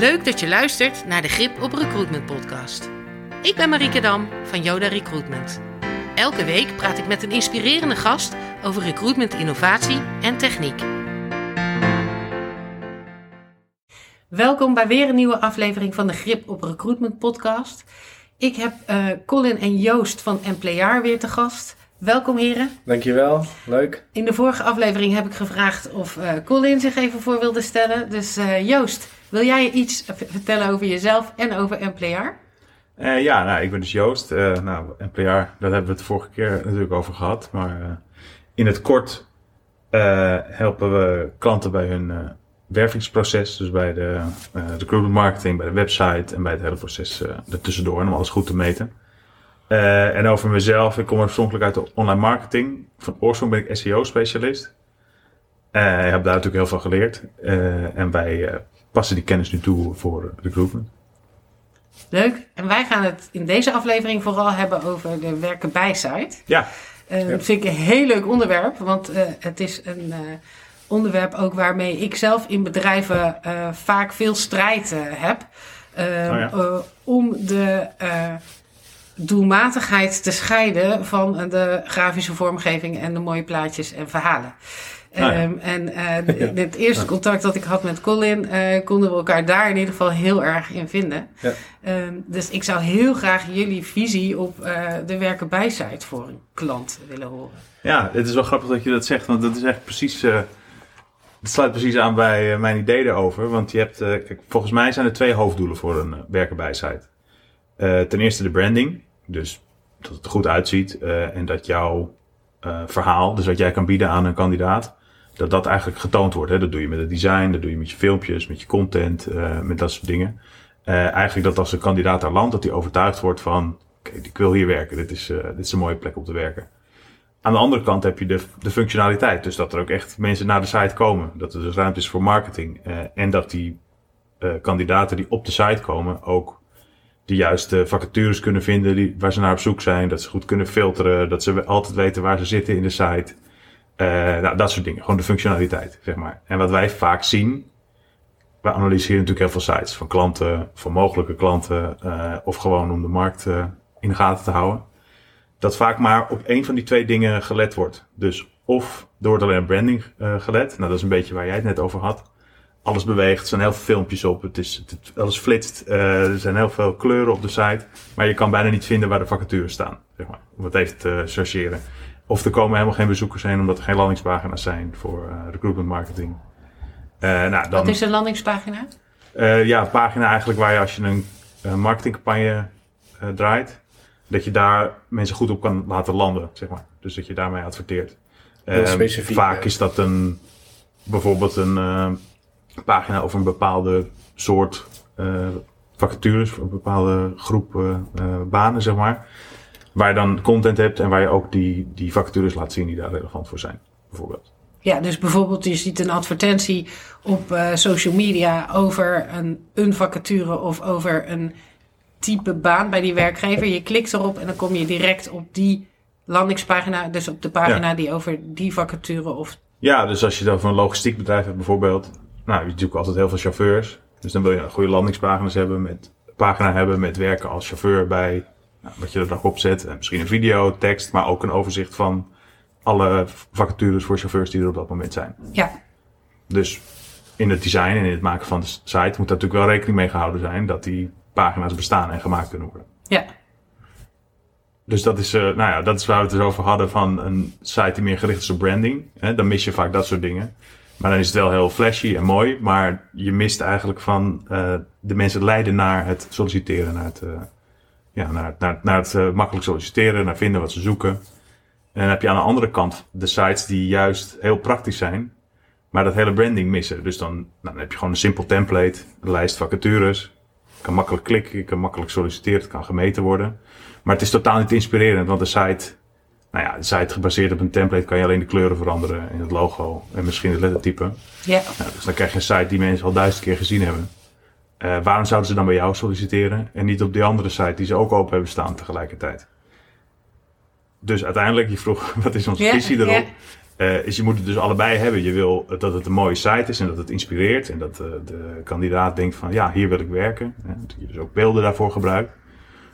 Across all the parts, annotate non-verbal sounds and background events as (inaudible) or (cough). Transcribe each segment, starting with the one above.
Leuk dat je luistert naar de Grip op Recruitment podcast. Ik ben Marieke Dam van Yoda Recruitment. Elke week praat ik met een inspirerende gast over recruitment innovatie en techniek. Welkom bij weer een nieuwe aflevering van de Grip op Recruitment podcast. Ik heb uh, Colin en Joost van Employar weer te gast. Welkom heren. Dankjewel, leuk. In de vorige aflevering heb ik gevraagd of uh, Colin zich even voor wilde stellen. Dus uh, Joost, wil jij iets vertellen over jezelf en over Employar? Uh, ja, nou, ik ben dus Joost. nou, Employar, daar hebben we het vorige keer natuurlijk over gehad. Maar in het kort helpen we klanten bij hun wervingsproces. Dus bij de recruitment marketing, bij de website en bij het hele proces ertussendoor. Om alles goed te meten. Uh, en over mezelf, ik kom oorspronkelijk uit de online marketing. Van oorsprong ben ik SEO-specialist. Uh, ik heb daar natuurlijk heel veel geleerd. Uh, en wij passen die kennis nu toe voor recruitment. Leuk. En wij gaan het in deze aflevering vooral hebben over de werken bij site. Ja. ja. Dat vind ik een heel leuk onderwerp, want het is een onderwerp ook waarmee ik zelf in bedrijven vaak veel strijd heb. Oh ja. om de doelmatigheid te scheiden van de grafische vormgeving en de mooie plaatjes en verhalen. Ja. um, en (laughs) uh, ja. het eerste contact dat ik had met Colin, uh, konden we elkaar daar in ieder geval heel erg in vinden. Ja. Um, dus ik zou heel graag jullie visie op uh, de werken bij site voor een klant willen horen. Ja, het is wel grappig dat je dat zegt, want dat is echt precies. het sluit precies aan bij mijn idee erover. Want je hebt, kijk, volgens mij zijn er twee hoofddoelen voor een werken bij site. ten eerste de branding. Dus dat het er goed uitziet en dat jouw verhaal, dus wat jij kan bieden aan een kandidaat, dat dat eigenlijk getoond wordt. Hè? Dat doe je met het design, dat doe je met je filmpjes, met je content, uh, met dat soort dingen. eigenlijk dat als een kandidaat daar landt, dat hij overtuigd wordt van, oké, ik wil hier werken, dit is, dit is een mooie plek om te werken. Aan de andere kant heb je de, de functionaliteit, dus dat er ook echt mensen naar de site komen. Dat er dus ruimte is voor marketing en dat die kandidaten die op de site komen ook de juiste vacatures kunnen vinden die, waar ze naar op zoek zijn. Dat ze goed kunnen filteren. Dat ze altijd weten waar ze zitten in de site. Uh, nou, dat soort dingen. Gewoon de functionaliteit, zeg maar. En wat wij vaak zien. We analyseren natuurlijk heel veel sites. Van klanten, van mogelijke klanten. Uh, of gewoon om de markt uh, in de gaten te houden. Dat vaak maar op één van die twee dingen gelet wordt. Dus of door het alleen branding gelet. Nou, dat is een beetje waar jij het net over had alles beweegt. Er zijn heel veel filmpjes op. Het is, het, alles flitst. Er zijn heel veel kleuren op de site. Maar je kan bijna niet vinden waar de vacatures staan. Zeg maar, om het even te chargeren. Of er komen helemaal geen bezoekers heen omdat er geen landingspagina's zijn voor uh, recruitment marketing. Uh, nou, dan, Wat is een landingspagina? ja, een pagina eigenlijk waar je als je een, een marketingcampagne draait, dat je daar mensen goed op kan laten landen, zeg maar. Dus dat je daarmee adverteert. vaak is dat een, bijvoorbeeld een pagina over een bepaalde soort uh, vacatures, voor een bepaalde groep uh, banen, zeg maar. Waar je dan content hebt en waar je ook die, die vacatures laat zien die daar relevant voor zijn, bijvoorbeeld. Ja, dus bijvoorbeeld je ziet een advertentie op uh, social media over een, een vacature of over een type baan bij die werkgever. Je klikt erop en dan kom je direct op die landingspagina, dus op de pagina ja. die over die vacature of... Ja, dus als je dan van een logistiek bedrijf hebt bijvoorbeeld, nou, je natuurlijk altijd heel veel chauffeurs. Dus dan wil je goede landingspagina's hebben met pagina hebben met werken als chauffeur bij nou, wat je er dan op zet. En misschien een video, tekst, maar ook een overzicht van alle vacatures voor chauffeurs die er op dat moment zijn. Ja. Dus in het design en in het maken van de site moet daar natuurlijk wel rekening mee gehouden zijn dat die pagina's bestaan en gemaakt kunnen worden. Ja. Dus dat is, uh, nou ja, dat is waar we het dus over hadden van een site die meer gericht is op branding. Hè? Dan mis je vaak dat soort dingen. Maar dan is het wel heel flashy en mooi. Maar je mist eigenlijk van uh, de mensen leiden naar het solliciteren. Naar het, uh, ja, naar, naar, naar het uh, makkelijk solliciteren, naar vinden wat ze zoeken. En dan heb je aan de andere kant de sites die juist heel praktisch zijn. Maar dat hele branding missen. Dus dan, nou, dan heb je gewoon een simpel template. Een lijst vacatures. Je kan makkelijk klikken, je kan makkelijk solliciteren. Het kan gemeten worden. Maar het is totaal niet inspirerend. Want de site nou ja, de site gebaseerd op een template kan je alleen de kleuren veranderen in het logo en misschien het lettertype. Ja. Nou, dus dan krijg je een site die mensen al duizend keer gezien hebben. Uh, waarom zouden ze dan bij jou solliciteren en niet op die andere site die ze ook open hebben staan tegelijkertijd? Dus uiteindelijk, je vroeg (laughs) wat is onze visie erop? Uh, is je moet het dus allebei hebben. Je wil dat het een mooie site is en dat het inspireert. En dat uh, de kandidaat denkt van ja, hier wil ik werken. En dat je dus ook beelden daarvoor gebruikt.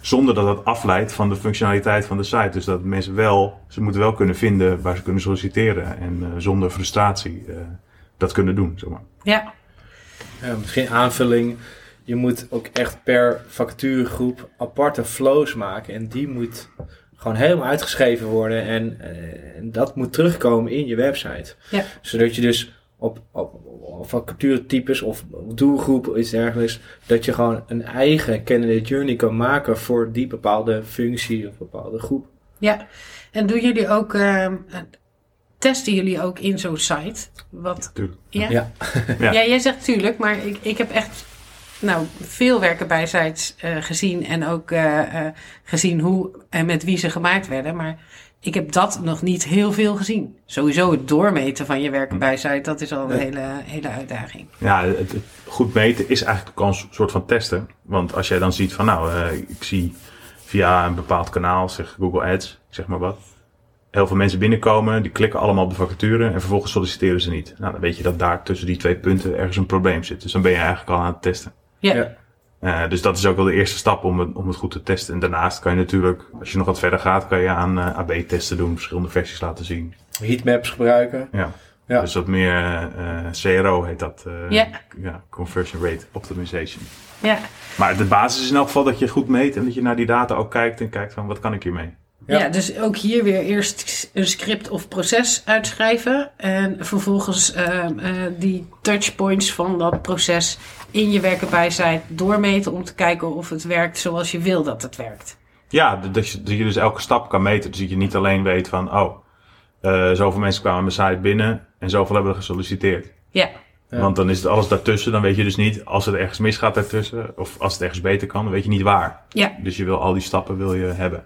Zonder dat dat afleidt van de functionaliteit van de site. Dus dat mensen wel, ze moeten wel kunnen vinden waar ze kunnen solliciteren. En uh, zonder frustratie dat kunnen doen. Zeg maar. Ja. Misschien aanvulling. Je moet ook echt per vacaturegroep aparte flows maken. En die moet gewoon helemaal uitgeschreven worden. En, uh, en dat moet terugkomen in je website. Ja. Zodat je dus op, op, op vacaturetypes of doelgroep of iets dergelijks, dat je gewoon een eigen candidate journey kan maken voor die bepaalde functie of bepaalde groep. Ja, en doen jullie ook, uh, testen jullie ook in zo'n site? Wat, Tuurlijk. Ja? (laughs) Ja. ja. jij zegt tuurlijk, maar ik, ik heb echt nou, veel werken bij sites uh, gezien en ook uh, uh, gezien hoe en met wie ze gemaakt werden. Maar ik heb dat nog niet heel veel gezien. Sowieso het doormeten van je werken bij site, dat is al een hele, hele uitdaging. Ja, het, het goed meten is eigenlijk ook een soort van testen. Want als jij dan ziet van nou, ik zie via een bepaald kanaal, zeg Google Ads, zeg maar wat. Heel veel mensen binnenkomen, die klikken allemaal op de vacature en vervolgens solliciteren ze niet. Nou, dan weet je dat daar tussen die twee punten ergens een probleem zit. Dus dan ben je eigenlijk al aan het testen. Ja. ja. Uh, dus dat is ook wel de eerste stap om het, om het goed te testen. En daarnaast kan je natuurlijk, als je nog wat verder gaat, kan je aan uh, AB-testen doen, verschillende versies laten zien. Heatmaps gebruiken. Ja. ja. Dus wat meer uh, CRO heet dat. ja. ja. Conversion Rate Optimization. Ja. Maar de basis is in elk geval dat je goed meet en dat je naar die data ook kijkt en kijkt van wat kan ik hiermee. Ja. ja, dus ook hier weer eerst een script of proces uitschrijven. En vervolgens uh, uh, die touchpoints van dat proces in je werken bij site doormeten om te kijken of het werkt zoals je wil dat het werkt. Ja, dat je, dat je dus elke stap kan meten. Dus dat je niet alleen weet van, oh, uh, zoveel mensen kwamen mijn site binnen en zoveel hebben er gesolliciteerd. Ja. ja. Want dan is het alles daartussen, dan weet je dus niet, als het ergens misgaat daartussen, of als het ergens beter kan, dan weet je niet waar. Ja. Dus je wil al die stappen wil je hebben.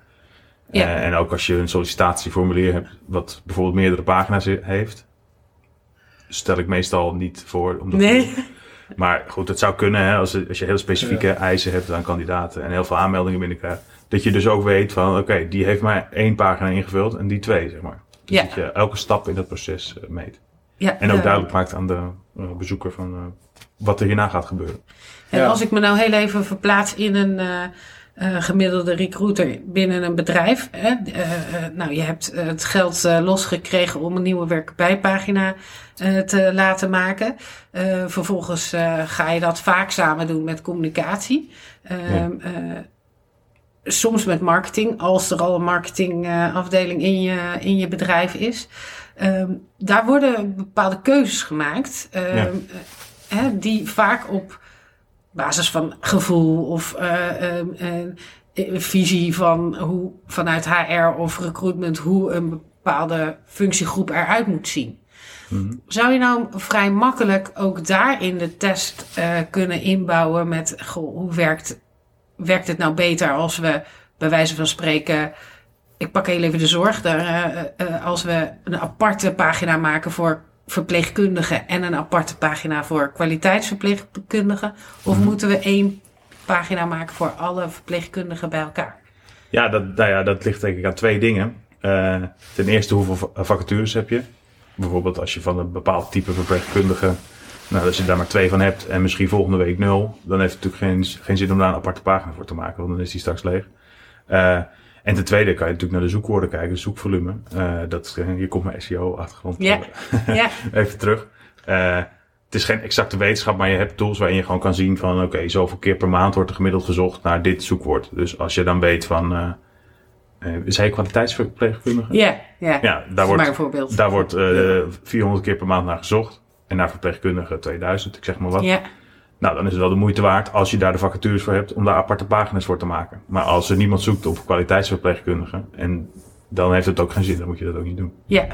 Ja. Uh, en ook als je een sollicitatieformulier hebt, wat bijvoorbeeld meerdere pagina's heeft, stel ik meestal niet voor. Omdat nee. Maar goed, het zou kunnen hè, als, als je heel specifieke ja. eisen hebt aan kandidaten en heel veel aanmeldingen binnenkrijgt. Dat je dus ook weet van, oké, okay, die heeft maar één pagina ingevuld en die twee, zeg maar. Dus ja. dat je elke stap in dat proces uh, meet. Ja, en ook uh, duidelijk maakt aan de uh, bezoeker van wat er hierna gaat gebeuren. En ja. als ik me nou heel even verplaats in een uh, gemiddelde recruiter binnen een bedrijf. Hè? Uh, nou, je hebt het geld losgekregen om een nieuwe werkbijpagina te laten maken. vervolgens ga je dat vaak samen doen met communicatie. Ja. soms met marketing, als er al een marketingafdeling in je, in je bedrijf is. Um, daar worden bepaalde keuzes gemaakt. Ja. Hè, die vaak op basis van gevoel of uh, uh, visie van hoe vanuit HR of recruitment hoe een bepaalde functiegroep eruit moet zien. Mm-hmm. Zou je nou vrij makkelijk ook daar in de test kunnen inbouwen met goh, hoe werkt, werkt het nou beter als we bij wijze van spreken, ik pak heel even de zorg, daar, als we een aparte pagina maken voor verpleegkundigen en een aparte pagina voor kwaliteitsverpleegkundigen? Of mm. moeten we één pagina maken voor alle verpleegkundigen bij elkaar? Ja, dat, nou ja, dat ligt denk ik aan twee dingen. Uh, ten eerste, hoeveel vacatures heb je? Bijvoorbeeld als je van een bepaald type verpleegkundige, nou, als je daar maar twee van hebt en misschien volgende week nul, dan heeft het natuurlijk geen, geen zin om daar een aparte pagina voor te maken, want dan is die straks leeg. Uh, en ten tweede kan je natuurlijk naar de zoekwoorden kijken, zoekvolume. Uh, dat, hier komt mijn SEO-achtergrond ja. (laughs) ja. even terug. Uh, het is geen exacte wetenschap, maar je hebt tools waarin je gewoon kan zien van... oké, okay, zoveel keer per maand wordt er gemiddeld gezocht naar dit zoekwoord. Dus als je dan weet van... Uh, is hij kwaliteitsverpleegkundige? Ja, ja. ja daar wordt, een voorbeeld. Daar wordt 400 keer per maand naar gezocht. En naar verpleegkundige 2000, ik zeg maar wat. Ja. Nou, dan is het wel de moeite waard als je daar de vacatures voor hebt om daar aparte pagina's voor te maken. Maar als er niemand zoekt op kwaliteitsverpleegkundigen, en dan heeft het ook geen zin, dan moet je dat ook niet doen. Ja.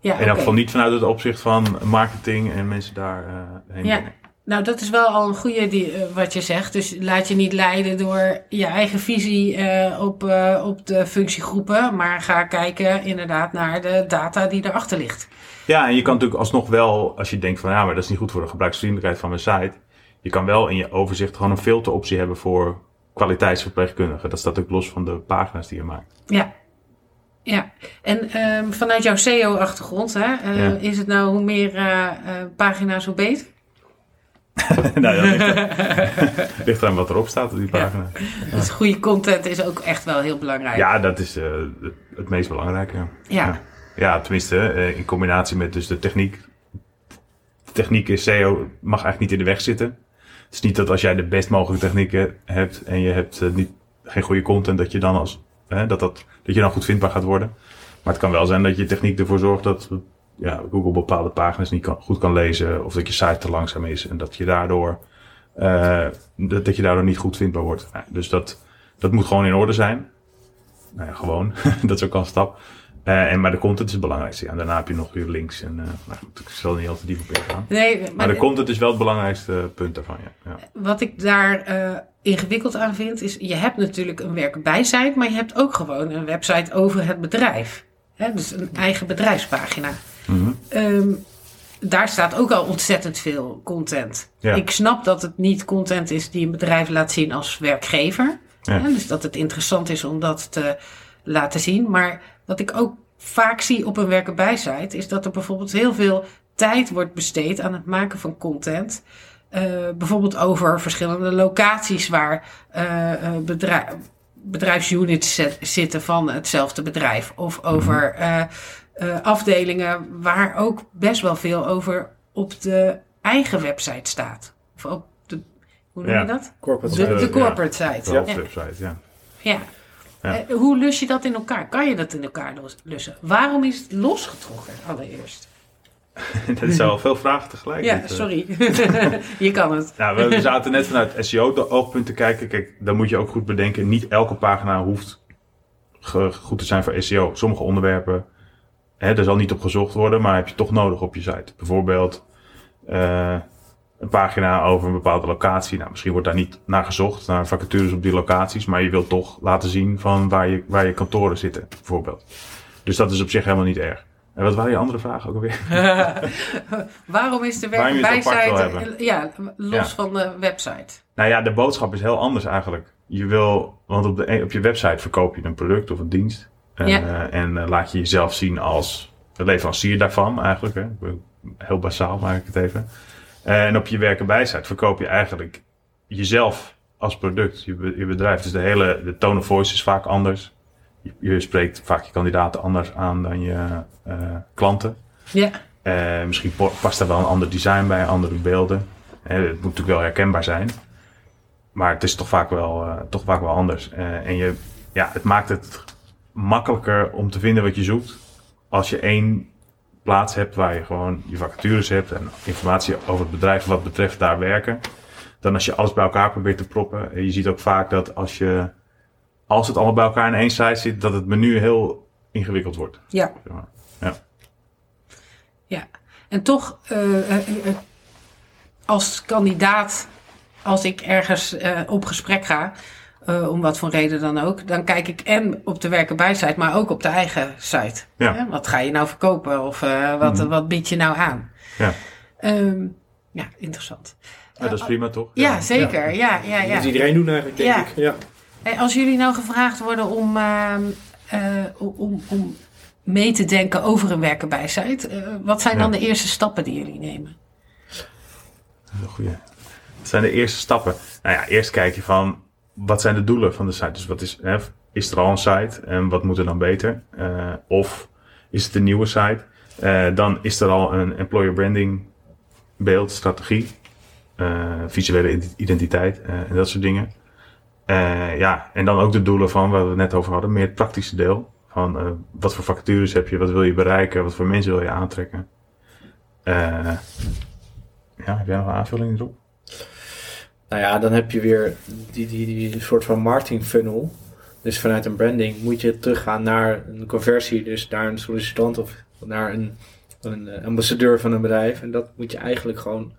ja in elk okay. geval niet vanuit het opzicht van marketing en mensen daar uh, heen ja. brengen. Nou, dat is wel al een goede die, uh, wat je zegt. Dus laat je niet leiden door je eigen visie uh, op, op de functiegroepen, maar ga kijken inderdaad naar de data die erachter ligt. Ja, en je kan natuurlijk alsnog wel, als je denkt van ja, maar dat is niet goed voor de gebruiksvriendelijkheid van mijn site. Je kan wel in je overzicht gewoon een filteroptie hebben voor kwaliteitsverpleegkundigen. Dat staat ook los van de pagina's die je maakt. Ja. Ja, en ehm, vanuit jouw SEO-achtergrond, hè, uh, Ja. is het nou hoe meer eh, eh, pagina's, hoe beter? (laughs) nou, dat ligt, er, (laughs) ligt wat erop staat op die pagina. (laughs) Dus goede content is ook echt wel heel belangrijk. Ja, dat is eh, het, meest belangrijke. Ja, Ja. ja. Ja, tenminste, eh, in combinatie met dus de techniek. De techniek is SEO mag eigenlijk niet in de weg zitten. Is niet dat als jij de best mogelijke technieken hebt en je hebt eh, niet, geen goede content, dat je dan als hè, dat, dat, dat je dan goed vindbaar gaat worden. Maar het kan wel zijn dat je techniek ervoor zorgt dat ja, Google bepaalde pagina's niet kan, goed kan lezen. Of dat je site te langzaam is en dat je daardoor, eh, dat, dat je daardoor niet goed vindbaar wordt. Nou, dus dat, dat moet gewoon in orde zijn. Nou ja, gewoon. (laughs) dat is ook al een stap. Eh, en, maar de content is het belangrijkste. Ja, en daarna heb je nog je links. En, eh nou, goed, ik zal er niet al te diep op ingaan. Nee, maar, Maar de content is wel het belangrijkste punt daarvan. Ja. Ja. wat ik daar eh, ingewikkeld aan vind, is je hebt natuurlijk een werkbijsite, maar je hebt ook gewoon een website over het bedrijf. Hè, dus een eigen bedrijfspagina. Mhm. Ehm, daar staat ook al ontzettend veel content. Ja. Ik snap dat het niet content is die een bedrijf laat zien als werkgever. Hè, dus dat het interessant is om dat te laten zien. Maar wat ik ook vaak zie op een werkenbijsite is dat er bijvoorbeeld heel veel tijd wordt besteed aan het maken van content. Eh, bijvoorbeeld over verschillende locaties waar eh, eh, bedrijf, bedrijfsunits zet- zitten van hetzelfde bedrijf. Of over eh, eh, afdelingen waar ook best wel veel over op de eigen website staat. Of op de, hoe noem Ja. je dat? Corporate De, site. de ja. corporate site. De hoofdwebsite, ja. Ja. Ja. Eh, hoe lus je dat in elkaar? Kan je dat in elkaar los- lussen? Waarom is het losgetrokken allereerst? (laughs) dat zijn wel veel vragen tegelijk. Ja, eh. sorry. (laughs) je kan het. Ja, we zaten net vanuit SEO-oogpunt te kijken. Kijk, dan moet je ook goed bedenken. Niet elke pagina hoeft goed te zijn voor SEO. Sommige onderwerpen, hè, daar zal niet op gezocht worden, maar heb je toch nodig op je site. Bijvoorbeeld eh, een pagina over een bepaalde locatie. Nou, misschien wordt daar niet naar gezocht, naar vacatures op die locaties. Maar je wilt toch laten zien van waar je, waar je kantoren zitten, bijvoorbeeld. Dus dat is op zich helemaal niet erg. En wat waren je andere vragen ook alweer? (laughs) Waarom is de werkbijsite ja, los Ja. van de website? Nou ja, de boodschap is heel anders eigenlijk. Je wil, want op, de, op je website verkoop je een product of een dienst. En, Ja. eh, en eh, laat je jezelf zien als de leverancier daarvan eigenlijk. Hè. Heel basaal maak ik het even. En op je werken bijsite verkoop je eigenlijk jezelf als product, je, je bedrijf. Dus de hele de tone of voice is vaak anders. Je, je spreekt vaak je kandidaten anders aan dan je eh, klanten. Ja, Eh, misschien past er wel een ander design bij, andere beelden. Eh, het moet natuurlijk wel herkenbaar zijn. Maar het is toch vaak wel, eh, toch vaak wel anders. Eh, en je, ja, het maakt het makkelijker om te vinden wat je zoekt. Als je één plaats hebt waar je gewoon je vacatures hebt en informatie over het bedrijf wat betreft daar werken. Dan als je alles bij elkaar probeert te proppen. En je ziet ook vaak dat als je, als het allemaal bij elkaar in één site zit, dat het menu heel ingewikkeld wordt. ja. maar. Ja, en toch eh, eh, eh, als kandidaat, als ik ergens op gesprek ga, eh, om wat voor reden dan ook, dan kijk ik en op de werkenbijsite, maar ook op de eigen site. Ja. Hè, Wat ga je nou verkopen of eh, wat, Mhm. wat bied je nou aan? Ja. Ja, ja interessant. Ja, dat is prima toch? Ja, zeker. Ja, ja, Dat ja. moet iedereen doen eigenlijk, denk Ja. ik. Ja. Hey, als jullie nou gevraagd worden om, ehm, eh, om, om mee te denken over een werkenbijsite, eh wat zijn dan de eerste stappen die jullie nemen? Dat is een goeie. Wat zijn de eerste stappen? Nou ja, eerst kijk je van wat zijn de doelen van de site. Dus wat is, hè, is er al een site en wat moet er dan beter? Eh, of is het een nieuwe site? Eh, dan is er al een employer branding beeld, strategie, eh, visuele ident- identiteit en dat soort dingen. Ja, en dan ook de doelen van waar we het net over hadden, meer het praktische deel. Van wat voor vacatures heb je, wat wil je bereiken, wat voor mensen wil je aantrekken. Ja, heb jij nog een aanvulling erop? Nou ja, dan heb je weer die, die, die soort van marketing funnel. Dus vanuit een branding moet je teruggaan naar een conversie, dus naar een sollicitant of naar een, een eh, ambassadeur van een bedrijf. En dat moet je eigenlijk gewoon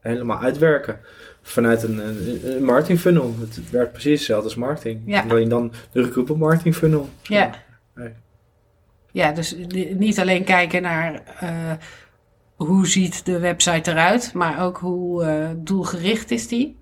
helemaal uitwerken. Vanuit een, een, een marketing funnel. Het werkt precies hetzelfde als marketing. Ja. Alleen dan de recruitment marketing funnel. Ja. Nee. Ja, dus ni- niet alleen kijken naar eh, hoe ziet de website eruit, maar ook hoe eh, doelgericht is die.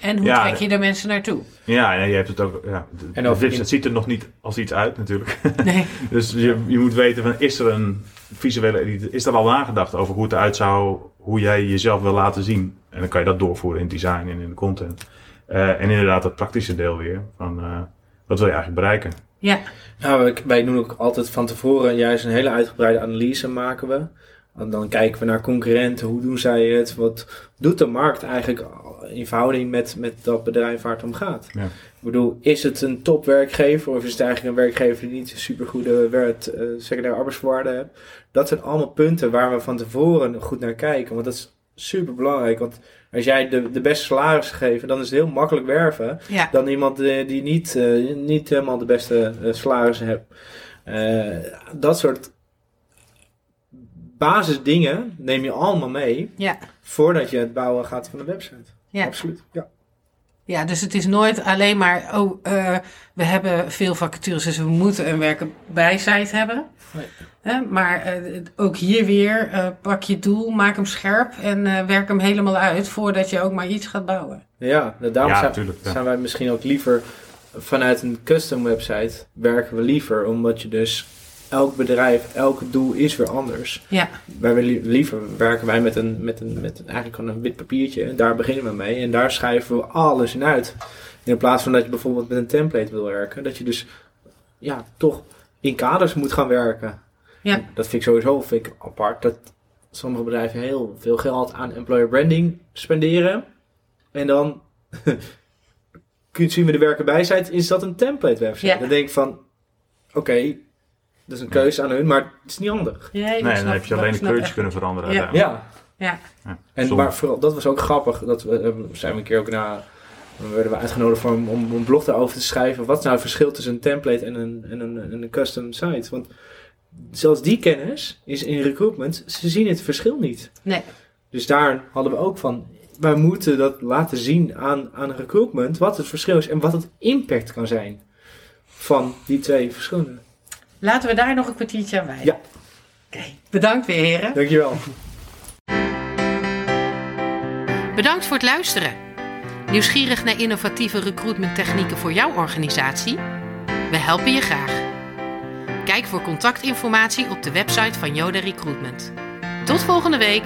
En hoe Ja, trek je de mensen naartoe? Ja, en je hebt het ook. Ja, de, En over- website ziet er nog niet als iets uit, natuurlijk. (laughs) Nee. (laughs) dus je, je moet weten: van, is er een visuele? Is er al nagedacht over hoe het eruit zou, hoe jij jezelf wil laten zien? En dan kan je dat doorvoeren in het design en in de content. Eh, en inderdaad, dat praktische deel weer. Van, eh, wat wil je eigenlijk bereiken? Ja, wij, wij doen ook altijd van tevoren juist een hele uitgebreide analyse maken we. En dan kijken we naar concurrenten, hoe doen zij het, wat doet de markt eigenlijk in verhouding met, met dat bedrijf waar het om gaat. Ja. Ik bedoel, is het een topwerkgever of is het eigenlijk een werkgever die niet een supergoede werk, eh, secundaire arbeidsvoorwaarden heeft? Dat zijn allemaal punten waar we van tevoren goed naar kijken, want dat is super belangrijk. Want als jij de, de beste salaris geeft, dan is het heel makkelijk werven ja, dan iemand eh, die niet, eh, niet helemaal de beste salarissen heeft. Eh, dat soort basisdingen neem je allemaal mee ja. voordat je het bouwen gaat van een website. Ja. Absoluut. Ja. Ja, dus het is nooit alleen maar, oh, eh, we hebben veel vacatures, dus we moeten een werken bijsite hebben. Nee. Hè, maar eh, ook hier weer, eh, pak je doel, maak hem scherp en eh, werk hem helemaal uit voordat je ook maar iets gaat bouwen. Ja, nou, daarom Ja, zijn, natuurlijk, ja. zijn wij misschien ook liever vanuit een custom website werken we liever, omdat je dus elk bedrijf, elk doel is weer anders. Ja, Wij willen li- liever werken wij met een, met een, met een, eigenlijk gewoon een wit papiertje. En daar beginnen we mee. En daar schrijven we alles in uit. In plaats van dat je bijvoorbeeld met een template wil werken. Dat je dus ja, toch in kaders moet gaan werken. Ja. Dat vind ik sowieso vind ik apart. Dat sommige bedrijven heel veel geld aan employer branding spenderen. En dan (laughs) kun je zien we de werken bij zijn. Is dat een template website? Ja. Dan denk ik van oké. Dat is een keuze aan hun, maar het is niet handig. nee, Nee, dan heb je alleen een kleurtje kunnen veranderen. Ja. Ja, En maar vooral, dat was ook grappig. Dat we, eh, zijn we een keer ook naar. Dan werden we uitgenodigd voor, om, om een blog daarover te schrijven. Wat is nou het verschil tussen een template en een, en een, en een custom site? Want zelfs die kennis is in recruitment, ze zien het verschil niet. nee, Dus daar hadden we ook van. Wij moeten dat laten zien aan, aan recruitment. Wat het verschil is en wat het impact kan zijn van die twee verschillende. Laten we daar nog een kwartiertje aan wijden. Ja. Oké, bedankt weer heren. Dankjewel. Bedankt voor het luisteren. Nieuwsgierig naar innovatieve recruitmenttechnieken voor jouw organisatie? We helpen je graag. Kijk voor contactinformatie op de website van Yoda Recruitment. Tot volgende week!